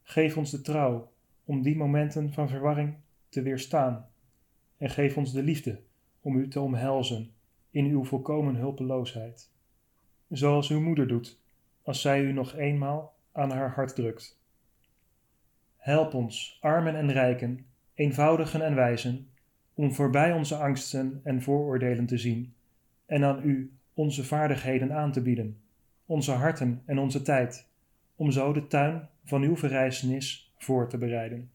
Geef ons de trouw om die momenten van verwarring te weerstaan. En geef ons de liefde om u te omhelzen in uw volkomen hulpeloosheid. Zoals uw moeder doet als zij u nog eenmaal aan haar hart drukt. Help ons, armen en rijken, eenvoudigen en wijzen, om voorbij onze angsten en vooroordelen te zien en aan u onze vaardigheden aan te bieden, onze harten en onze tijd, om zo de tuin van uw verrijzenis voor te bereiden.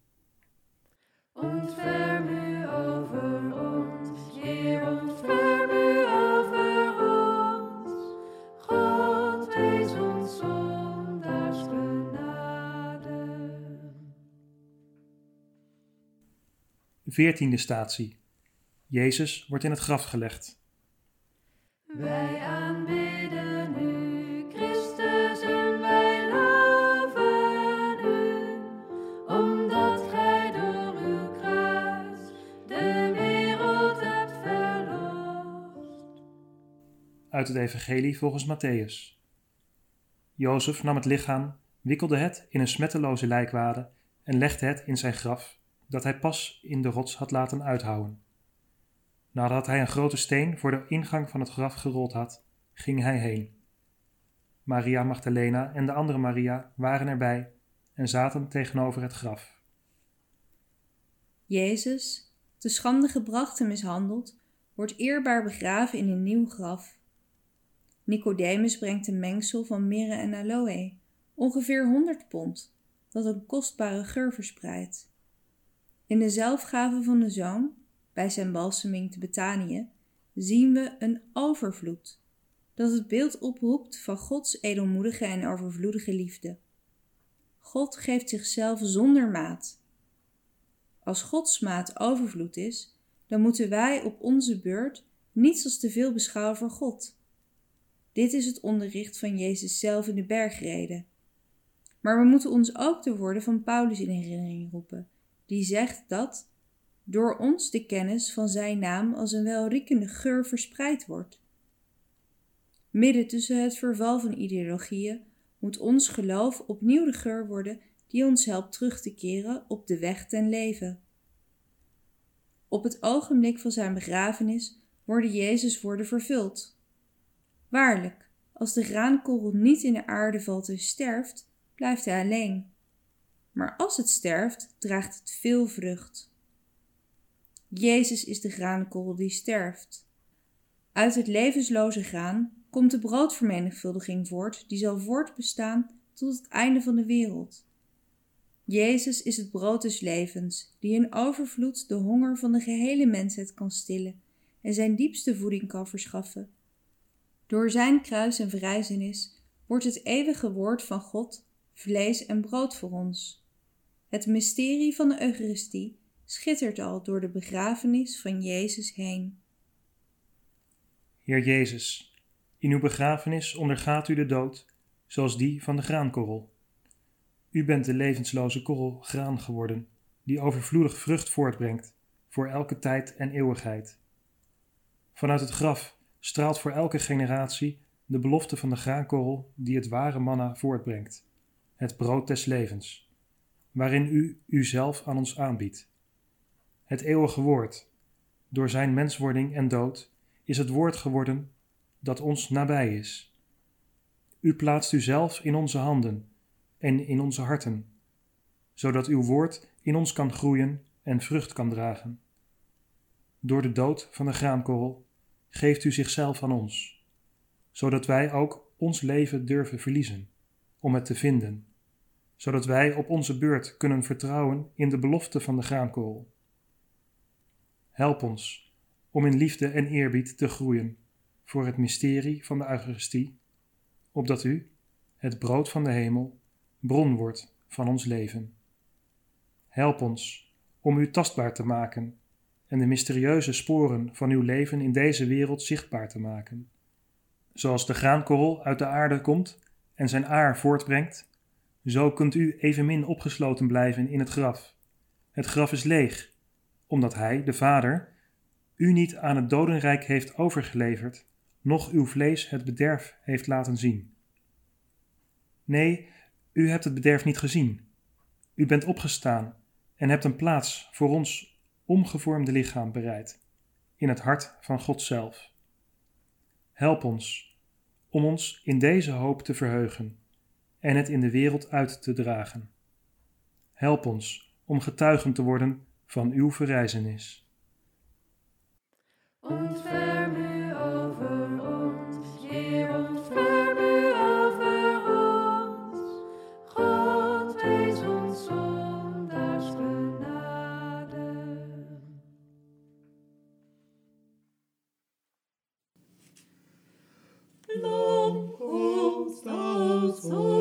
Veertiende statie. Jezus wordt in het graf gelegd. Wij aanbidden u, Christus, en wij loven u, omdat gij door uw kruis de wereld hebt verlost. Uit het Evangelie volgens Matthäus. Jozef nam het lichaam, wikkelde het in een smetteloze lijkwade en legde het in zijn graf, dat hij pas in de rots had laten uithouwen. Nadat hij een grote steen voor de ingang van het graf gerold had, ging hij heen. Maria Magdalena en de andere Maria waren erbij en zaten tegenover het graf. Jezus, te schande gebracht en mishandeld, wordt eerbaar begraven in een nieuw graf. Nicodemus brengt een mengsel van mirre en aloë, ongeveer 100 pond, dat een kostbare geur verspreidt. In de zelfgave van de zoon, bij zijn balseming te Betanië, zien we een overvloed, dat het beeld oproept van Gods edelmoedige en overvloedige liefde. God geeft zichzelf zonder maat. Als Gods maat overvloed is, dan moeten wij op onze beurt niets als te veel beschouwen voor God. Dit is het onderricht van Jezus zelf in de bergreden. Maar we moeten ons ook de woorden van Paulus in herinnering roepen, die zegt dat door ons de kennis van zijn naam als een welriekende geur verspreid wordt. Midden tussen het verval van ideologieën moet ons geloof opnieuw de geur worden die ons helpt terug te keren op de weg ten leven. Op het ogenblik van zijn begrafenis worden Jezus' woorden vervuld. Waarlijk, als de graankorrel niet in de aarde valt en sterft, blijft hij alleen. Maar als het sterft, draagt het veel vrucht. Jezus is de graankorrel die sterft. Uit het levensloze graan komt de broodvermenigvuldiging voort, die zal voortbestaan tot het einde van de wereld. Jezus is het brood des levens, die in overvloed de honger van de gehele mensheid kan stillen en zijn diepste voeding kan verschaffen. Door zijn kruis en verrijzenis wordt het eeuwige woord van God vlees en brood voor ons. Het mysterie van de Eucharistie schittert al door de begrafenis van Jezus heen. Heer Jezus, in uw begrafenis ondergaat u de dood, zoals die van de graankorrel. U bent de levensloze korrel graan geworden, die overvloedig vrucht voortbrengt, voor elke tijd en eeuwigheid. Vanuit het graf straalt voor elke generatie de belofte van de graankorrel die het ware manna voortbrengt, het brood des levens, waarin u uzelf aan ons aanbiedt. Het eeuwige woord, door zijn menswording en dood, is het woord geworden dat ons nabij is. U plaatst uzelf in onze handen en in onze harten, zodat uw woord in ons kan groeien en vrucht kan dragen. Door de dood van de graankorrel geeft u zichzelf aan ons, zodat wij ook ons leven durven verliezen, om het te vinden, zodat wij op onze beurt kunnen vertrouwen in de belofte van de graankorrel. Help ons om in liefde en eerbied te groeien voor het mysterie van de Eucharistie, opdat u, het brood van de hemel, bron wordt van ons leven. Help ons om u tastbaar te maken en de mysterieuze sporen van uw leven in deze wereld zichtbaar te maken. Zoals de graankorrel uit de aarde komt en zijn aar voortbrengt, zo kunt u evenmin opgesloten blijven in het graf. Het graf is leeg, omdat Hij, de Vader, u niet aan het dodenrijk heeft overgeleverd, noch uw vlees het bederf heeft laten zien. Nee, u hebt het bederf niet gezien. U bent opgestaan en hebt een plaats voor ons omgevormde lichaam bereid, in het hart van God zelf. Help ons om ons in deze hoop te verheugen en het in de wereld uit te dragen. Help ons om getuigen te worden van uw verrijzenis. Ontferm u over ons, Heer, ontferm u over ons. God wees ons zondaars genade. Lamp ons als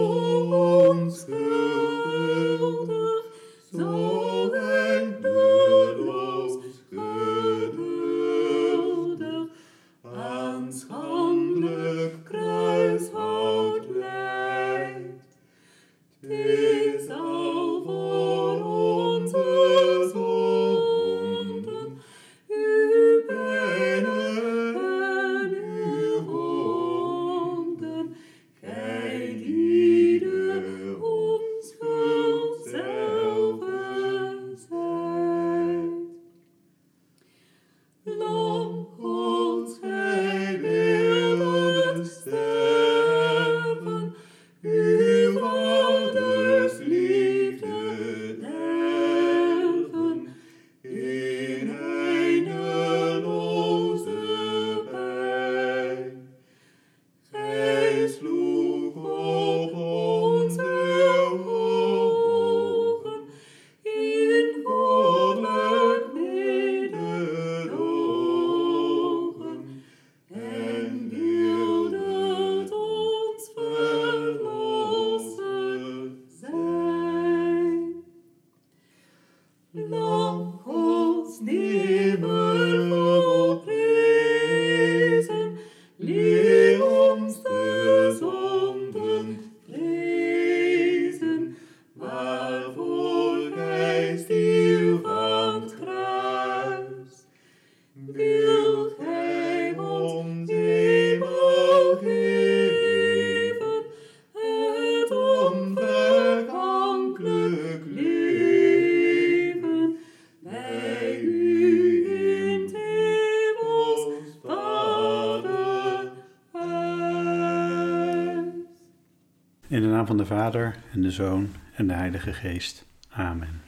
de Vader en de Zoon en de Heilige Geest. Amen.